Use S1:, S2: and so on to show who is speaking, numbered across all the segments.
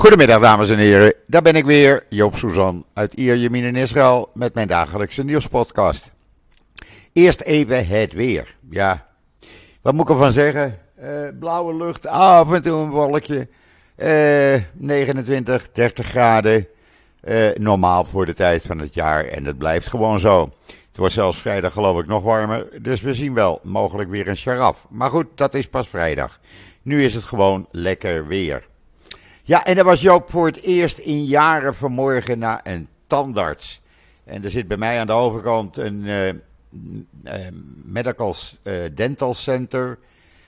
S1: Goedemiddag dames en heren, daar ben ik weer, Joop Suzan uit Ierjemien in Israël met mijn dagelijkse nieuwspodcast. Eerst even het weer. Ja, wat moet ik ervan zeggen? Uh, blauwe lucht, af en toe een wolkje, uh, 29, 30 graden. Uh, normaal voor de tijd van het jaar en het blijft gewoon zo. Het wordt zelfs vrijdag geloof ik nog warmer, dus we zien wel mogelijk weer een charaf. Maar goed, dat is pas vrijdag. Nu is het gewoon lekker weer. Ja, en dat was Joop voor het eerst in jaren vanmorgen naar een tandarts. En er zit bij mij aan de overkant een uh, uh, medical uh, dental center.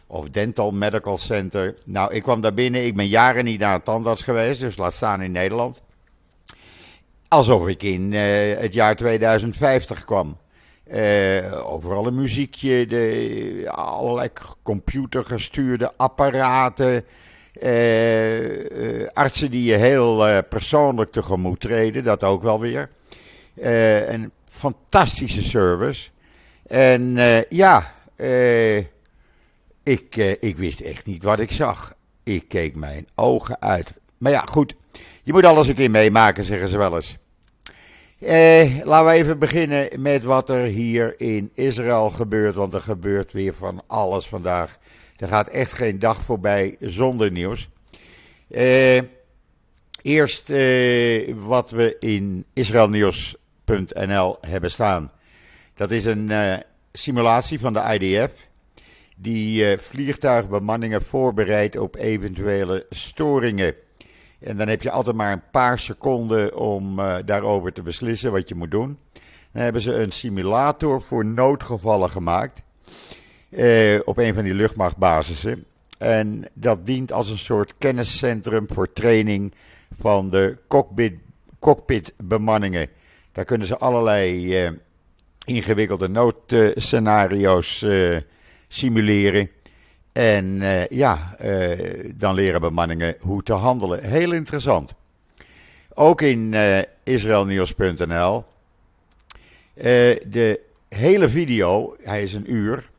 S1: Of dental medical center. Nou, ik kwam daar binnen. Ik ben jaren niet naar een tandarts geweest. Dus laat staan in Nederland. Alsof ik in het jaar 2050 kwam. overal een muziekje. De, allerlei computergestuurde apparaten. Uh, artsen die je heel uh, persoonlijk tegemoet treden, dat ook wel weer. een fantastische service. En ja, ik, ik wist echt niet wat ik zag. Ik keek mijn ogen uit. Maar ja, goed, je moet alles een keer meemaken, zeggen ze wel eens. laten we even beginnen met wat er hier in Israël gebeurt, want er gebeurt weer van alles vandaag. Er gaat echt geen dag voorbij zonder nieuws. Uh, eerst uh, wat we in israelnieuws.nl hebben staan. Dat is een uh, simulatie van de IDF. Die vliegtuigbemanningen voorbereidt op eventuele storingen. En dan heb je altijd maar een paar seconden om daarover te beslissen wat je moet doen. Dan hebben ze een simulator voor noodgevallen gemaakt. Eh, op een van die luchtmachtbasissen. En dat dient als een soort kenniscentrum voor training van de cockpit, cockpitbemanningen. Daar kunnen ze allerlei eh, ingewikkelde noodscenario's uh, simuleren. En ja, dan leren bemanningen hoe te handelen. Heel interessant. Ook in israelnieuws.nl. de hele video, hij is een uur,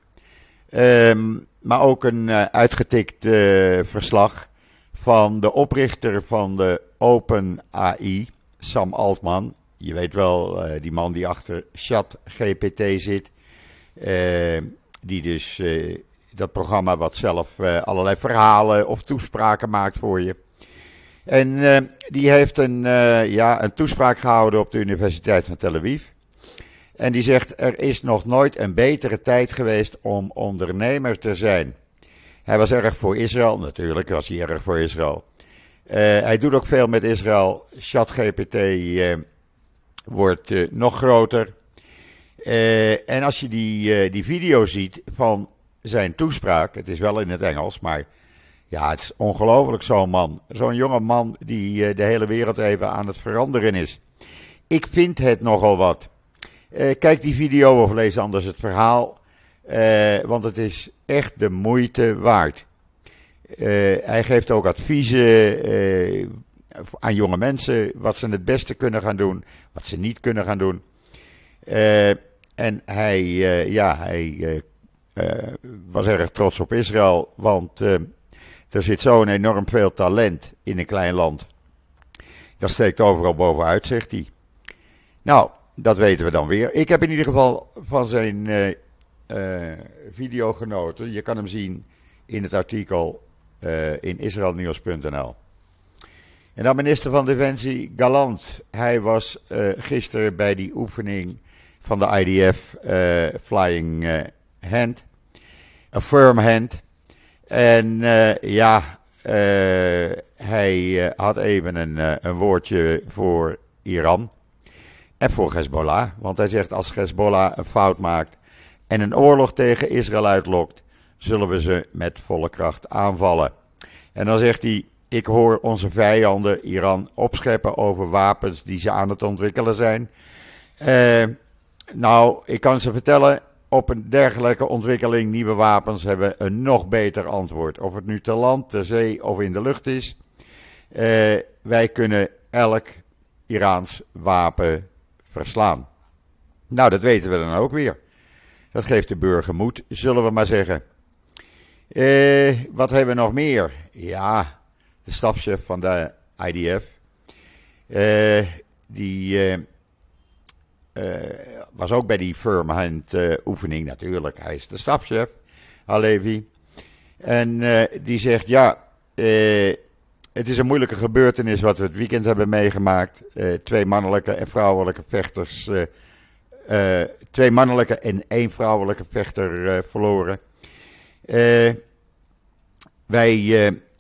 S1: Um, maar ook een uh, uitgetikt uh, verslag van de oprichter van de Open AI, Sam Altman. Je weet wel, uh, die man die achter Chat GPT zit. die dus dat programma wat zelf allerlei verhalen of toespraken maakt voor je. En die heeft een, ja, een toespraak gehouden op de Universiteit van Tel Aviv. En die zegt: Er is nog nooit een betere tijd geweest om ondernemer te zijn. Hij was erg voor Israël, natuurlijk was hij erg voor Israël. Uh, hij doet ook veel met Israël. ChatGPT uh, wordt uh, nog groter. en als je die, die video ziet van zijn toespraak, het is wel in het Engels, maar ja, het is ongelooflijk zo'n man. Zo'n jonge man die de hele wereld even aan het veranderen is. Ik vind het nogal wat. Uh, kijk die video of lees anders het verhaal. Uh, want het is echt de moeite waard. Uh, hij geeft ook adviezen aan jonge mensen. Wat ze het beste kunnen gaan doen. Wat ze niet kunnen gaan doen. en hij, ja, hij was erg trots op Israël. Want er zit zo'n enorm veel talent in een klein land. Dat steekt overal bovenuit, zegt hij. Nou, dat weten we dan weer. Ik heb in ieder geval van zijn uh, uh, video genoten. Je kan hem zien in het artikel uh, in israelnieuws.nl. En dan minister van Defensie Galant. Hij was gisteren bij die oefening van de IDF Flying Hand. Een firm hand. En ja, hij had even een, een woordje voor Iran. En voor Hezbollah. Want hij zegt als Hezbollah een fout maakt en een oorlog tegen Israël uitlokt, zullen we ze met volle kracht aanvallen. En dan zegt hij: Ik hoor onze vijanden Iran opscheppen over wapens die ze aan het ontwikkelen zijn. Uh, nou, ik kan ze vertellen. Op een dergelijke ontwikkeling, nieuwe wapens, hebben een nog beter antwoord. Of het nu te land, te zee of in de lucht is. Uh, wij kunnen elk Iraans wapen verslaan. Nou, dat weten we dan ook weer. Dat geeft de burger moed, zullen we maar zeggen. Eh, wat hebben we nog meer? Ja, de stafchef van de IDF. die was ook bij die firm hand oefening natuurlijk. Hij is de stafchef, Alevi. En die zegt, ja, het is een moeilijke gebeurtenis wat we het weekend hebben meegemaakt. twee mannelijke en vrouwelijke vechters uh, twee mannelijke en één vrouwelijke vechter verloren. Wij,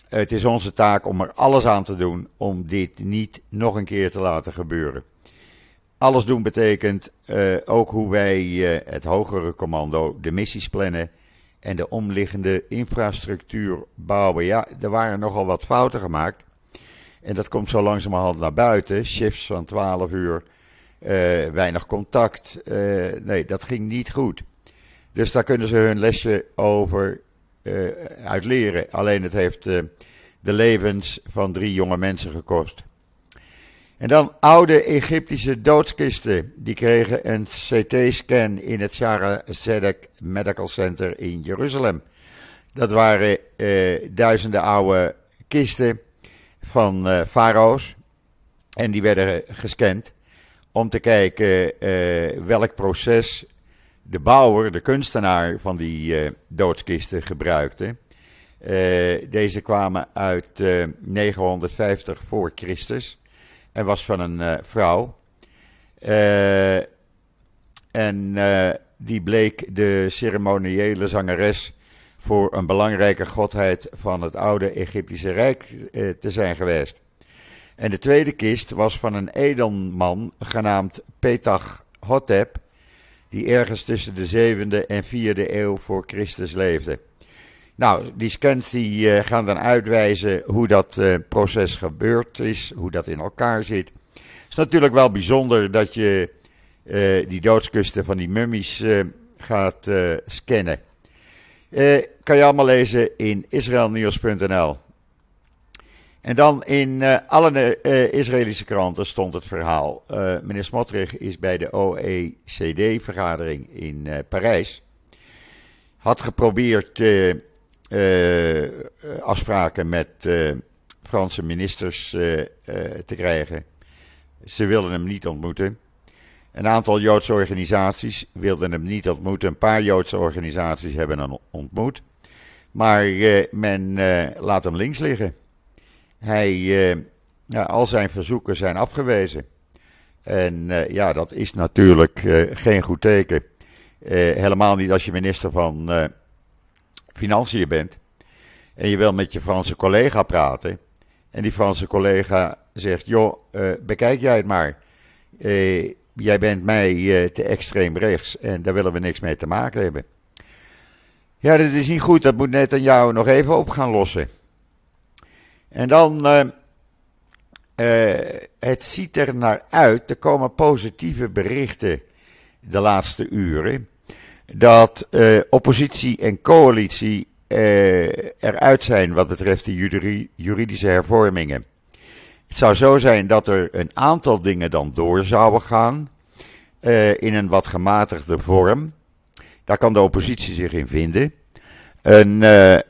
S1: het is onze taak om er alles aan te doen om dit niet nog een keer te laten gebeuren. Alles doen betekent ook hoe wij het hogere commando, de missies plannen en de omliggende infrastructuur bouwen. Ja, er waren nogal wat fouten gemaakt. En dat komt zo langzamerhand naar buiten. Shifts van 12 uur, uh, weinig contact. Uh, nee, dat ging niet goed. Dus daar kunnen ze hun lesje over uh, uit leren. Alleen het heeft de levens van drie jonge mensen gekost. En dan oude Egyptische doodskisten. Die kregen een CT-scan in het Shara Zedek Medical Center in Jeruzalem. Dat waren duizenden oude kisten van farao's. En die werden gescand om te kijken uh, welk proces de bouwer, de kunstenaar van die uh, doodskisten gebruikte. Uh, deze kwamen uit 950 voor Christus en was van een vrouw. en die bleek de ceremoniële zangeres voor een belangrijke godheid van het oude Egyptische Rijk te zijn geweest. En de tweede kist was van een edelman genaamd Petach Hotep, die ergens tussen de 7e en 4e eeuw voor Christus leefde. Nou, die scans uh, gaan dan uitwijzen hoe dat uh, proces gebeurd is, hoe dat in elkaar zit. Het is natuurlijk wel bijzonder dat je uh, die doodskusten van die mummies gaat scannen. kan je allemaal lezen in israelnieuws.nl. En dan in alle Israëlische kranten stond het verhaal. Uh, meneer Smotrich is bij de OECD-vergadering in Parijs. Had geprobeerd afspraken met Franse ministers te krijgen. Ze wilden hem niet ontmoeten. Een aantal Joodse organisaties wilden hem niet ontmoeten. Een paar Joodse organisaties hebben hem ontmoet. Maar men laat hem links liggen. Hij, ja, al zijn verzoeken zijn afgewezen. En ja, dat is natuurlijk geen goed teken. helemaal niet als je minister van Financiën bent. En je wil met je Franse collega praten. En die Franse collega zegt: Joh, bekijk jij het maar. jij bent mij te extreem rechts en daar willen we niks mee te maken hebben. Ja, dat is niet goed. Dat moet net aan jou nog even op gaan lossen. En dan, het ziet er naar uit, er komen positieve berichten de laatste uren, dat uh, oppositie en coalitie eruit zijn wat betreft de juridische hervormingen. Het zou zo zijn dat er een aantal dingen dan door zouden gaan in een wat gematigde vorm. Daar kan de oppositie zich in vinden. Een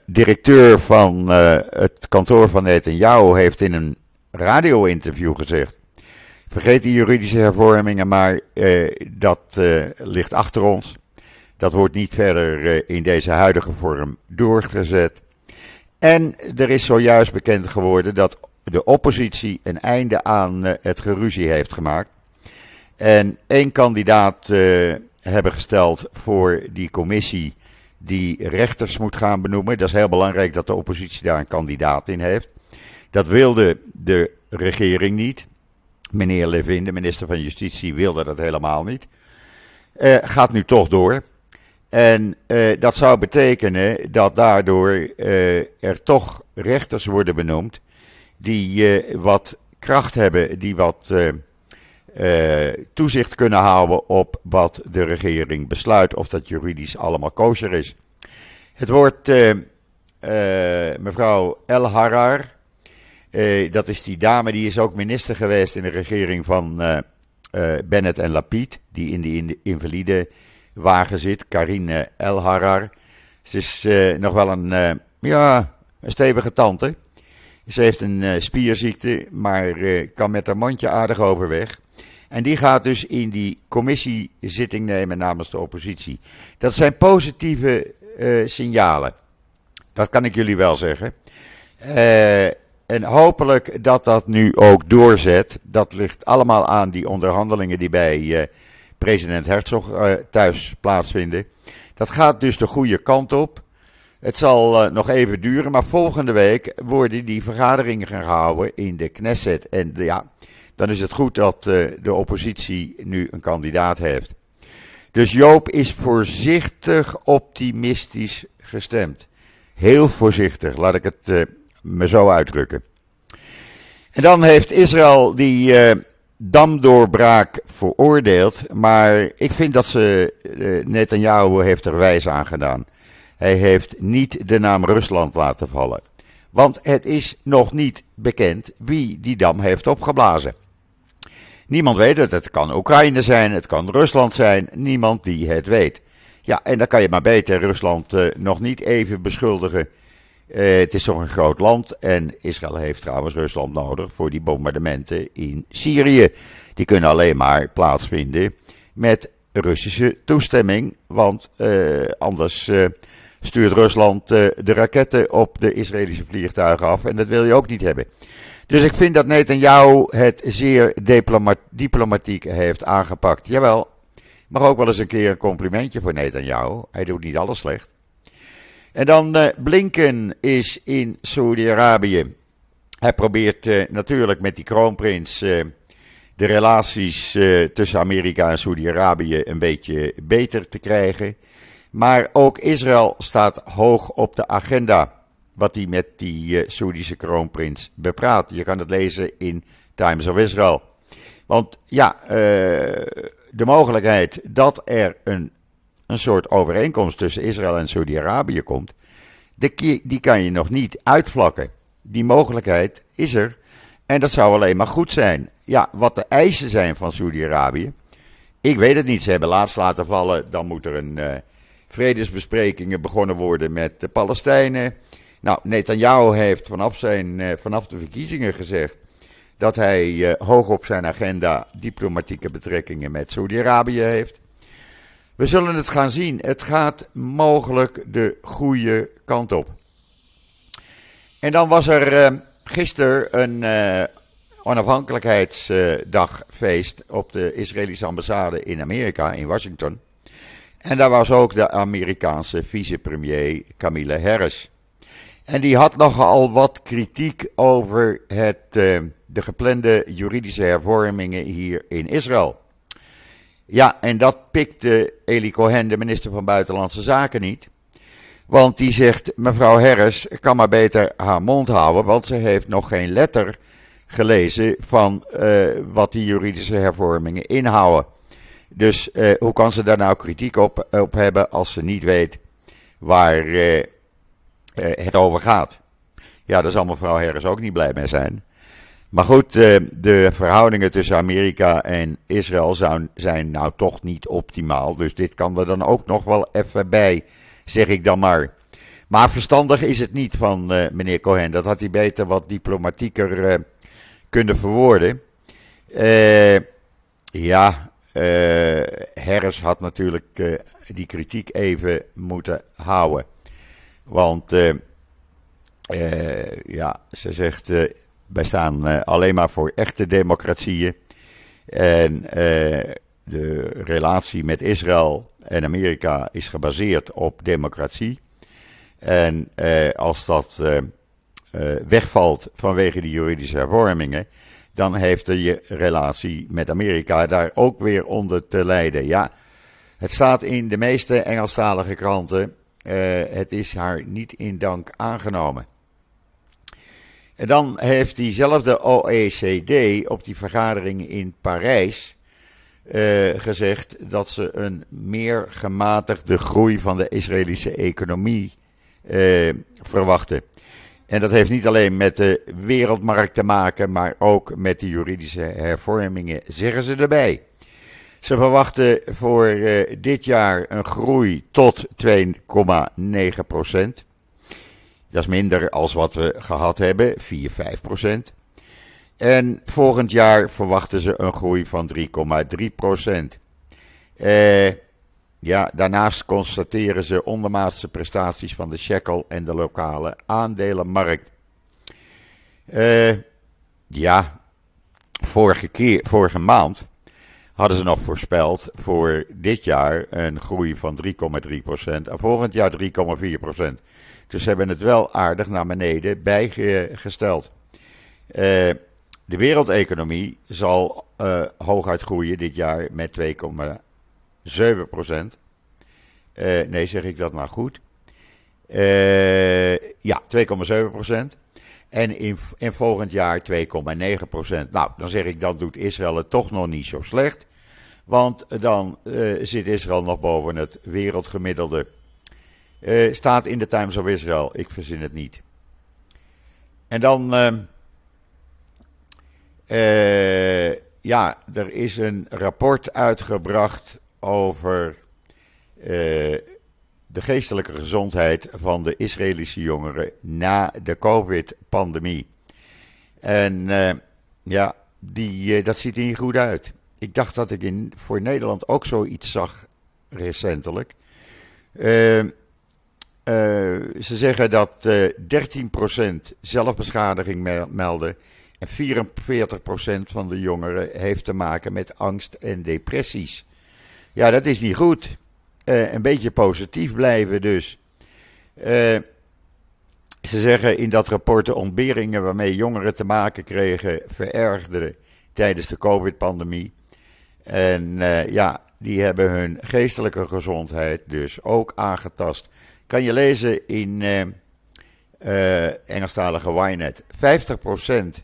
S1: directeur van het kantoor van Netanyahu heeft in een radio-interview gezegd: Vergeet die juridische hervormingen, maar dat ligt achter ons. Dat wordt niet verder in deze huidige vorm doorgezet. En er is zojuist bekend geworden dat de oppositie een einde aan het geruzie heeft gemaakt. En één kandidaat hebben gesteld voor die commissie die rechters moet gaan benoemen. Dat is heel belangrijk dat de oppositie daar een kandidaat in heeft. Dat wilde de regering niet. Meneer Levin, de minister van Justitie, wilde dat helemaal niet. Gaat nu toch door. En uh, dat zou betekenen dat daardoor uh, er toch rechters worden benoemd die wat kracht hebben, die wat toezicht kunnen houden op wat de regering besluit, of dat juridisch allemaal kosher is. Het uh, mevrouw El Harar. Dat is die dame, die is ook minister geweest in de regering van Bennett en Lapid, die in de invalide wagen zit. Karine El Harar. Ze is nog wel een, ja, een stevige tante. Ze heeft een spierziekte, maar kan met haar mondje aardig overweg. En die gaat dus in die commissiezitting nemen namens de oppositie. Dat zijn positieve signalen. Dat kan ik jullie wel zeggen. En hopelijk dat dat nu ook doorzet. Dat ligt allemaal aan die onderhandelingen die bij eh, president Herzog uh, thuis plaatsvinden. Dat gaat dus de goede kant op. Het zal uh, nog even duren, maar volgende week worden die vergaderingen gehouden in de Knesset. En ja, dan is het goed dat de oppositie nu een kandidaat heeft. Dus Joop is voorzichtig optimistisch gestemd. Heel voorzichtig, laat ik het me zo uitdrukken. En dan heeft Israël die damdoorbraak veroordeeld. Maar ik vind dat ze, uh, Netanyahu heeft er wijs aan gedaan. Hij heeft niet de naam Rusland laten vallen. Want het is nog niet bekend wie die dam heeft opgeblazen. Niemand weet het. Het kan Oekraïne zijn, het kan Rusland zijn. Niemand die het weet. Ja, en dan kan je maar beter Rusland uh, nog niet even beschuldigen uh, het is toch een groot land en Israël heeft trouwens Rusland nodig voor die bombardementen in Syrië. Die kunnen alleen maar plaatsvinden met Russische toestemming, want uh, anders uh, stuurt Rusland de raketten op de Israëlische vliegtuigen af en dat wil je ook niet hebben. Dus ik vind dat Netanyahu het zeer diplomatiek heeft aangepakt. Jawel, mag ook wel eens een keer een complimentje voor Netanyahu. Hij doet niet alles slecht. En dan uh, Blinken is in Saudi-Arabië. Hij probeert uh, natuurlijk met die kroonprins uh, de relaties tussen Amerika en Saudi-Arabië een beetje beter te krijgen. Maar ook Israël staat hoog op de agenda. Wat hij met die Saoedische kroonprins bepraat. Je kan het lezen in Times of Israel. Want ja, de mogelijkheid dat er een een soort overeenkomst tussen Israël en Saudi-Arabië komt, die kan je nog niet uitvlakken. Die mogelijkheid is er. En dat zou alleen maar goed zijn. Ja, wat de eisen zijn van Saudi-Arabië, ik weet het niet. Ze hebben laatst laten vallen, dan moet er een uh, vredesbesprekingen begonnen worden met de Palestijnen. Nou, Netanyahu heeft vanaf, zijn, uh, vanaf de verkiezingen gezegd dat hij uh, hoog op zijn agenda diplomatieke betrekkingen met Saudi-Arabië heeft. We zullen het gaan zien. Het gaat mogelijk de goede kant op. En dan was er uh, gisteren een uh, onafhankelijkheidsdagfeest op de Israëlische ambassade in Amerika, in Washington. En daar was ook de Amerikaanse vicepremier Camille Harris. En die had nogal wat kritiek over het, de geplande juridische hervormingen hier in Israël. Ja, en dat pikte Eli Cohen, de minister van Buitenlandse Zaken, niet. Want die zegt, mevrouw Harris kan maar beter haar mond houden, want ze heeft nog geen letter gelezen van uh, wat die juridische hervormingen inhouden. Dus uh, hoe kan ze daar nou kritiek op, op hebben als ze niet weet waar uh, het over gaat? Ja, daar zal mevrouw Harris ook niet blij mee zijn. Maar goed, eh, de verhoudingen tussen Amerika en Israël zijn nou toch niet optimaal. Dus dit kan er dan ook nog wel even bij, zeg ik dan maar. Maar verstandig is het niet van uh, meneer Cohen. Dat had hij beter wat diplomatieker uh, kunnen verwoorden. Uh, ja, Harris had natuurlijk die kritiek even moeten houden. Want ja, ze zegt wij staan uh, alleen maar voor echte democratieën. En uh, de relatie met Israël en Amerika is gebaseerd op democratie. En uh, als dat wegvalt vanwege die juridische hervormingen, dan heeft de relatie met Amerika daar ook weer onder te lijden. Ja, het staat in de meeste Engelstalige kranten. het is haar niet in dank aangenomen. En dan heeft diezelfde OECD op die vergadering in Parijs uh, gezegd dat ze een meer gematigde groei van de Israëlische economie uh, verwachten. En dat heeft niet alleen met de wereldmarkt te maken, maar ook met de juridische hervormingen, zeggen ze erbij. Ze verwachten voor uh, dit jaar een groei tot 2,9 procent. Dat is minder als wat we gehad hebben, 4, 5 procent. En volgend jaar verwachten ze een groei van 3,3 procent. Eh, ja, daarnaast constateren ze ondermaatse prestaties van de shekel en de lokale aandelenmarkt. Eh, ja, vorige, keer, vorige maand hadden ze nog voorspeld voor dit jaar een groei van 3,3% en volgend jaar 3,4%. Dus ze hebben het wel aardig naar beneden bijgesteld. Uh, de wereldeconomie zal uh, hooguit groeien dit jaar met 2,7 procent. Uh, nee, zeg ik dat nou goed? Ja, 2,7 procent. En in, volgend jaar 2,9 procent. Nou, dan zeg ik, dan doet Israël het toch nog niet zo slecht. Want dan zit Israël nog boven het wereldgemiddelde. Staat in de Times of Israel, ik verzin het niet. En dan uh, ja, er is een rapport uitgebracht over uh, de geestelijke gezondheid van de Israëlische jongeren na de COVID-pandemie. En ja, die, dat ziet er niet goed uit. Ik dacht dat ik in, voor Nederland ook zoiets zag recentelijk. Ze zeggen dat 13% zelfbeschadiging melden en 44% van de jongeren heeft te maken met angst en depressies. Ja, dat is niet goed. Uh, een beetje positief blijven dus. Ze zeggen in dat rapport de ontberingen waarmee jongeren te maken kregen verergden tijdens de COVID-pandemie. En ja, die hebben hun geestelijke gezondheid dus ook aangetast. Kan je lezen in Engelstalige Ynet. 50%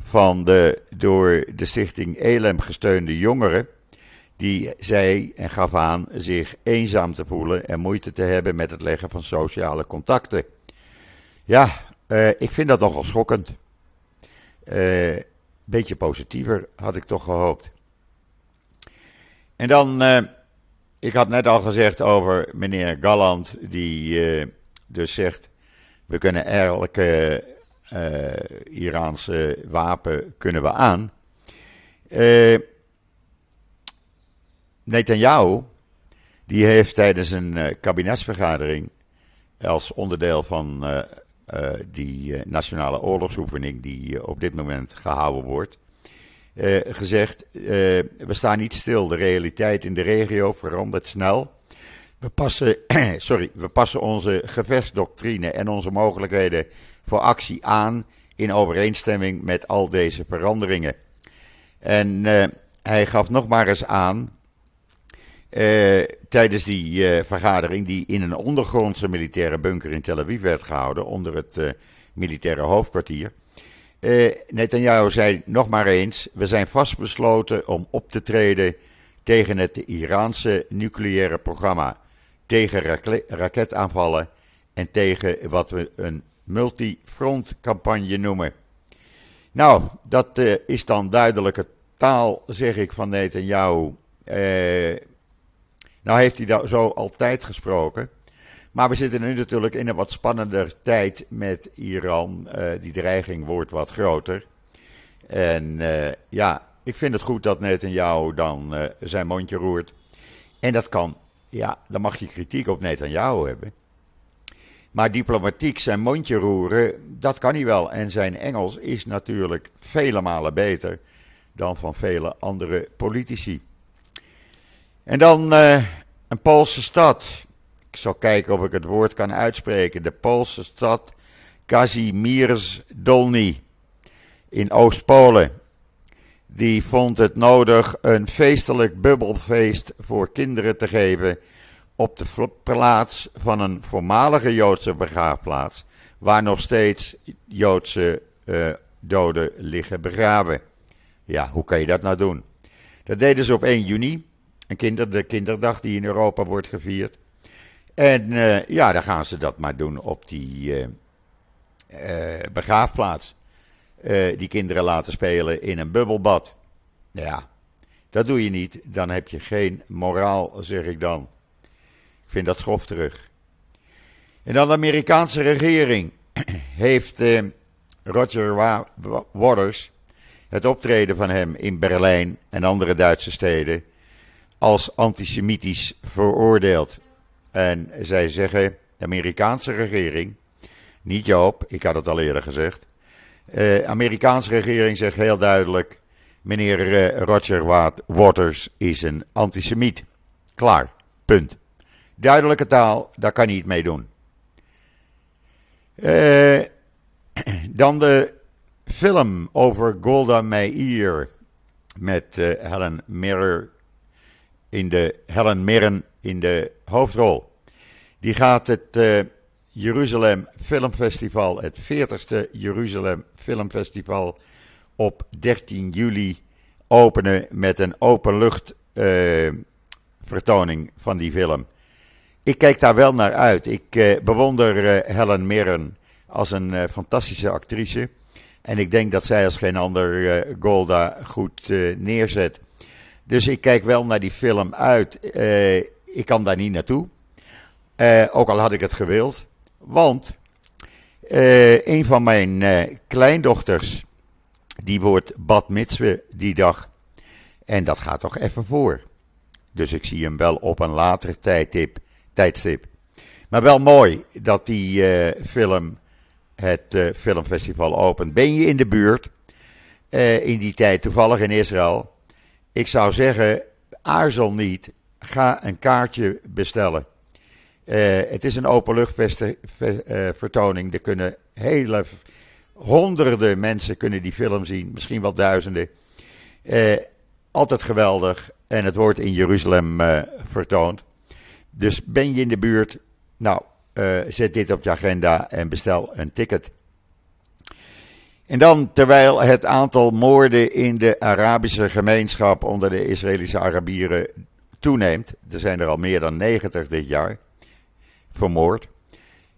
S1: van de door de stichting ELEM gesteunde jongeren. Die zei en gaf aan zich eenzaam te voelen en moeite te hebben met het leggen van sociale contacten. Ja, uh, ik vind dat nogal schokkend. Uh, beetje positiever had ik toch gehoopt. En dan, uh, ik had net al gezegd over meneer Galland, die dus zegt: we kunnen elke uh, Iraanse wapen kunnen we aan. Uh, Netanyahu, die heeft tijdens een uh, kabinetsvergadering als onderdeel van die nationale oorlogsoefening die op dit moment gehouden wordt, gezegd: we staan niet stil. De realiteit in de regio verandert snel. We passen, sorry, we passen onze gevechtsdoctrine en onze mogelijkheden voor actie aan in overeenstemming met al deze veranderingen. En uh, hij gaf nog maar eens aan tijdens die vergadering, die in een ondergrondse militaire bunker in Tel Aviv werd gehouden, onder het militaire hoofdkwartier. Netanyahu zei nog maar eens: We zijn vastbesloten om op te treden tegen het Iraanse nucleaire programma, tegen raketaanvallen en tegen wat we een multifrontcampagne noemen. Nou, dat uh, is dan duidelijke taal, zeg ik van Netanyahu. Uh, nou heeft hij zo altijd gesproken. Maar we zitten nu natuurlijk in een wat spannender tijd met Iran. Uh, die dreiging wordt wat groter. En ja, ik vind het goed dat Netanyahu dan zijn mondje roert. En dat kan, ja, dan mag je kritiek op Netanyahu hebben. Maar diplomatiek zijn mondje roeren, dat kan hij wel. En zijn Engels is natuurlijk vele malen beter dan van vele andere politici. En dan uh, een Poolse stad. Ik zal kijken of ik het woord kan uitspreken. De Poolse stad Kazimierz Dolny in Oost-Polen. Die vond het nodig een feestelijk bubbelfeest voor kinderen te geven op de plaats van een voormalige Joodse begraafplaats, waar nog steeds Joodse uh, doden liggen begraven. Ja, hoe kan je dat nou doen? Dat deden ze op 1 juni, een kinder, de kinderdag die in Europa wordt gevierd. En uh, ja, dan gaan ze dat maar doen op die uh, begraafplaats. die kinderen laten spelen in een bubbelbad. Ja, dat doe je niet. Dan heb je geen moraal, zeg ik dan. Ik vind dat schof terug. En dan de Amerikaanse regering heeft eh, Roger Waters het optreden van hem in Berlijn en andere Duitse steden als antisemitisch veroordeeld. En zij zeggen, de Amerikaanse regering, niet Joop, ik had het al eerder gezegd. De uh, Amerikaanse regering zegt heel duidelijk: meneer uh, Roger Waters is een antisemiet. Klaar, punt. Duidelijke taal, daar kan hij niet mee doen. Uh, dan de film over Golda Meir met Helen Mirren in de Helen Mirren in de hoofdrol. Die gaat het uh, Jeruzalem Filmfestival, het 40ste Jeruzalem Filmfestival, op 13 juli openen met een openlucht uh, vertoning van die film. Ik kijk daar wel naar uit. Ik uh, bewonder Helen Mirren als een fantastische actrice. En ik denk dat zij als geen ander Golda goed neerzet. Dus ik kijk wel naar die film uit. Ik kan daar niet naartoe. Uh, ook al had ik het gewild. Want uh, een van mijn kleindochters, die wordt bad mitzwe die dag. En dat gaat toch even voor. Dus ik zie hem wel op een later tijdstip. tijdstip. Maar wel mooi dat die film het filmfestival opent. Ben je in de buurt? in die tijd toevallig in Israël ik zou zeggen, aarzel niet. Ga een kaartje bestellen. Uh, het is een openluchtvertoning. Uh, er kunnen hele honderden mensen kunnen die film zien. Misschien wel duizenden. Uh, altijd geweldig. En het wordt in Jeruzalem vertoond. Dus ben je in de buurt? Nou, zet dit op je agenda en bestel een ticket. En dan, terwijl het aantal moorden in de Arabische gemeenschap onder de Israëlische Arabieren toeneemt, er zijn er al meer dan 90 dit jaar vermoord,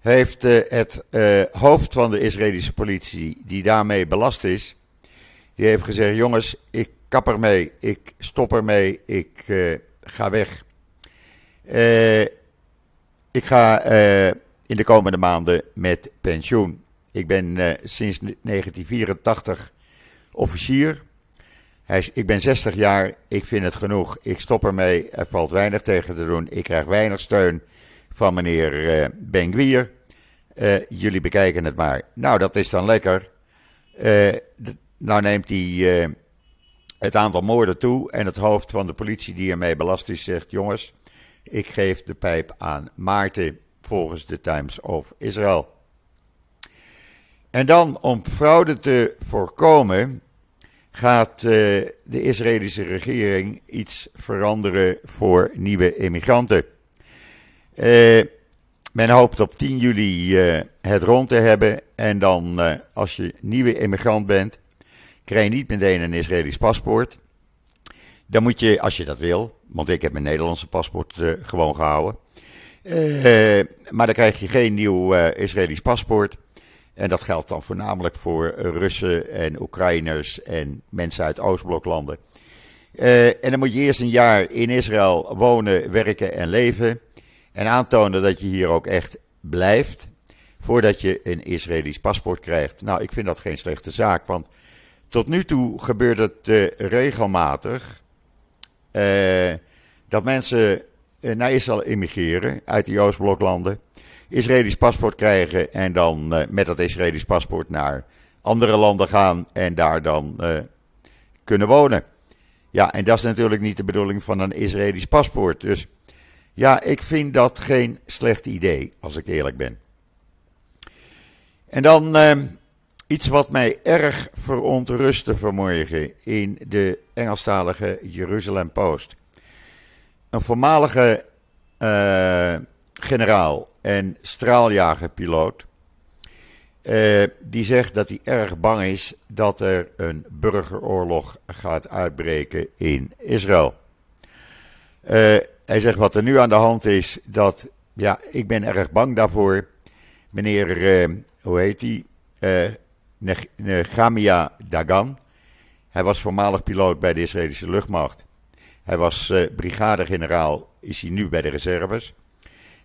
S1: heeft uh, het uh, hoofd van de Israëlische politie, die daarmee belast is, die heeft gezegd: jongens, ik kap ermee, ik stop ermee, ik uh, ga weg. ik ga in de komende maanden met pensioen. Ik ben sinds 1984 officier. Hij is, ik ben 60 jaar, ik vind het genoeg. Ik stop ermee, er valt weinig tegen te doen. Ik krijg weinig steun van meneer uh, Ben Gwier. Uh, jullie bekijken het maar. Nou, dat is dan lekker. nou neemt hij het aantal moorden toe. En het hoofd van de politie die ermee belast is zegt: Jongens, ik geef de pijp aan Maarten volgens de Times of Israel. En dan om fraude te voorkomen, gaat uh, de Israëlische regering iets veranderen voor nieuwe immigranten. Uh, men hoopt op 10 juli uh, het rond te hebben. En dan, als je nieuwe immigrant bent, krijg je niet meteen een Israëlisch paspoort. Dan moet je, als je dat wil, want ik heb mijn Nederlandse paspoort gewoon gehouden. maar dan krijg je geen nieuw Israëlisch paspoort. En dat geldt dan voornamelijk voor Russen en Oekraïners en mensen uit Oostbloklanden. Uh, en dan moet je eerst een jaar in Israël wonen, werken en leven. En aantonen dat je hier ook echt blijft. Voordat je een Israëlisch paspoort krijgt. Nou, ik vind dat geen slechte zaak. Want tot nu toe gebeurt het uh, regelmatig. Uh, dat mensen naar Israël immigreren uit die Oostbloklanden. Israëlisch paspoort krijgen en dan uh, met dat Israëlisch paspoort naar andere landen gaan en daar dan uh, kunnen wonen. Ja, en dat is natuurlijk niet de bedoeling van een Israëlisch paspoort. Dus ja, ik vind dat geen slecht idee, als ik eerlijk ben. En dan uh, iets wat mij erg verontrustte vanmorgen in de Engelstalige Jeruzalem Post. Een voormalige generaal en straaljagerpiloot. Uh, die zegt dat hij erg bang is dat er een burgeroorlog gaat uitbreken in Israël. Uh, hij zegt wat er nu aan de hand is, dat ja, ik ben erg bang daarvoor. Meneer, uh, hoe heet hij? Negamia Dagan. Hij was voormalig piloot bij de Israëlische luchtmacht. Hij was brigadegeneraal, is hij nu bij de reserves.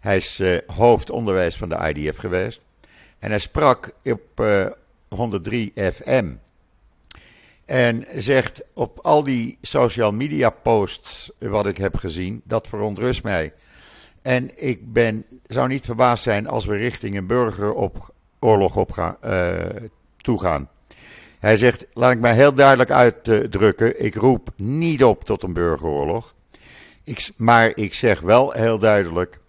S1: Hij is uh, hoofdonderwijs van de IDF geweest. En hij sprak op uh, 103 FM. En zegt op al die social media posts wat ik heb gezien, dat verontrust mij. En ik ben, zou niet verbaasd zijn als we richting een burgeroorlog op gaan, uh, toegaan. Hij zegt, laat ik mij heel duidelijk uitdrukken, ik roep niet op tot een burgeroorlog. Ik, maar ik zeg wel heel duidelijk,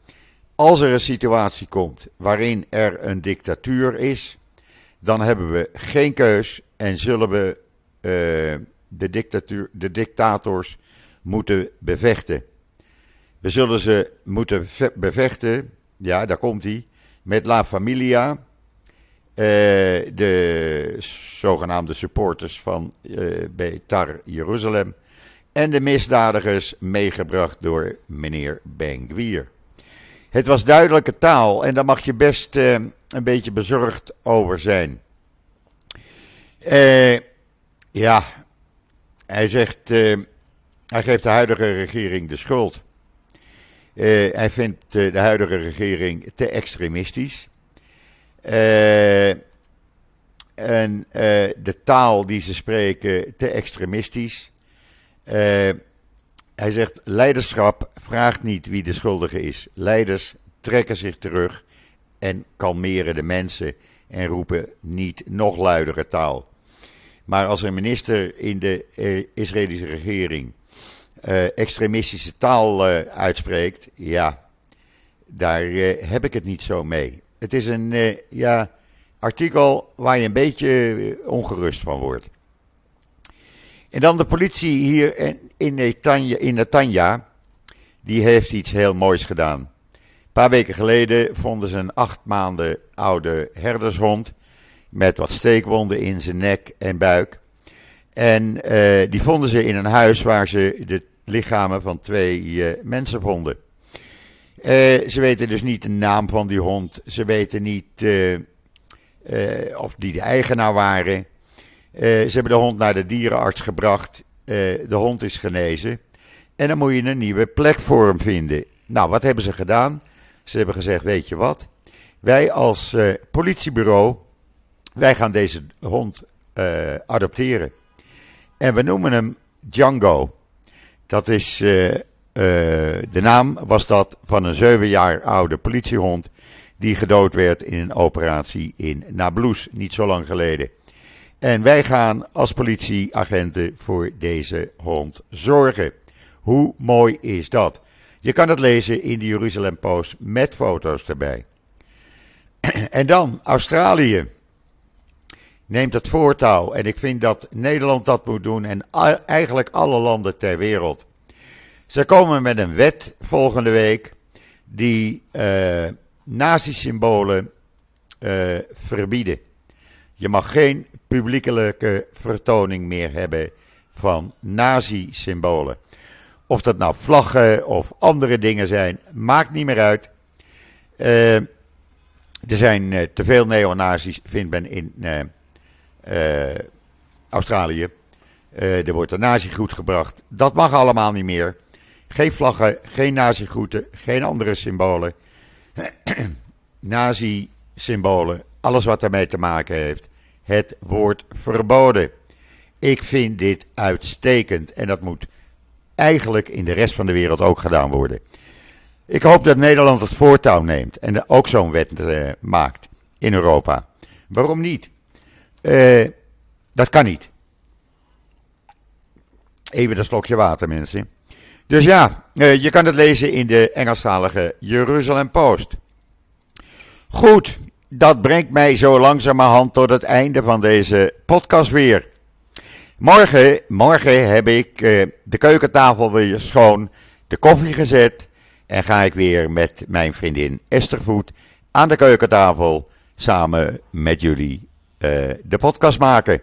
S1: als er een situatie komt waarin er een dictatuur is, dan hebben we geen keus en zullen we uh, de, dictatuur, de dictators moeten bevechten. We zullen ze moeten bevechten, ja, daar komt hij, met La Familia, uh, de zogenaamde supporters van uh, Betar Jeruzalem, en de misdadigers meegebracht door meneer Ben-Gvir. Het was duidelijke taal en daar mag je best uh, een beetje bezorgd over zijn. Uh, ja, hij zegt, uh, hij geeft de huidige regering de schuld. hij vindt de huidige regering te extremistisch. en de taal die ze spreken te extremistisch. Hij zegt: leiderschap vraagt niet wie de schuldige is. Leiders trekken zich terug en kalmeren de mensen en roepen niet nog luidere taal. Maar als een minister in de eh, Israëlische regering uh, extremistische taal uh, uitspreekt, ja, daar heb ik het niet zo mee. Het is een ja, artikel waar je een beetje ongerust van wordt. En dan de politie hier in Netanya, in die heeft iets heel moois gedaan. Een paar weken geleden vonden ze een acht maanden oude herdershond met wat steekwonden in zijn nek en buik. En uh, die vonden ze in een huis waar ze de lichamen van twee uh, mensen vonden. Uh, ze weten dus niet de naam van die hond. Ze weten niet of die de eigenaar waren. Ze hebben de hond naar de dierenarts gebracht. Uh, de hond is genezen. En dan moet je een nieuwe plek voor hem vinden. Nou, wat hebben ze gedaan? Ze hebben gezegd: Weet je wat? Wij als uh, politiebureau, wij gaan deze hond uh, adopteren. En we noemen hem Django. Dat is, de naam was dat van een zeven jaar oude politiehond. Die gedood werd in een operatie in Nablus, niet zo lang geleden. En wij gaan als politieagenten voor deze hond zorgen. Hoe mooi is dat? Je kan het lezen in de Jeruzalem Post met foto's erbij. En dan Australië neemt het voortouw. En ik vind dat Nederland dat moet doen en eigenlijk alle landen ter wereld. Ze komen met een wet volgende week die uh, nazi-symbolen uh, verbieden. Je mag geen publiekelijke vertoning meer hebben van nazi-symbolen. Of dat nou vlaggen of andere dingen zijn, maakt niet meer uit. Uh, er zijn uh, te veel neonazis, vindt men in uh, Australië. er wordt een nazi-goed gebracht. Dat mag allemaal niet meer. Geen vlaggen, geen nazi-groeten, geen andere symbolen. nazi-symbolen, alles wat daarmee te maken heeft. Het wordt verboden. Ik vind dit uitstekend en dat moet eigenlijk in de rest van de wereld ook gedaan worden. Ik hoop dat Nederland het voortouw neemt en ook zo'n wet uh, maakt in Europa. Waarom niet? Uh, dat kan niet. Even een slokje water, mensen. Dus ja, uh, je kan het lezen in de Engelstalige Jeruzalem Post. Goed, dat brengt mij zo langzamerhand tot het einde van deze podcast weer. Morgen, morgen heb ik uh, de keukentafel weer schoon, de koffie gezet en ga ik weer met mijn vriendin Esther Voet aan de keukentafel samen met jullie uh, de podcast maken.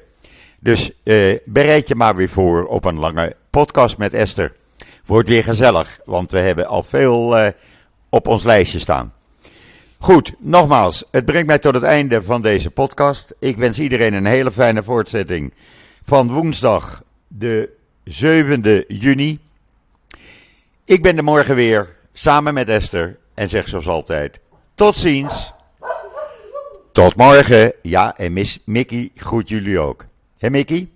S1: Dus uh, bereid je maar weer voor op een lange podcast met Esther. Wordt weer gezellig, want we hebben al veel op ons lijstje staan. Goed, nogmaals, het brengt mij tot het einde van deze podcast. Ik wens iedereen een hele fijne voortzetting van woensdag, de 7e juni. Ik ben er morgen weer, samen met Esther. En zeg zoals altijd: tot ziens. Tot morgen. Ja, en Miss Mickey groet jullie ook. Hé Mickey?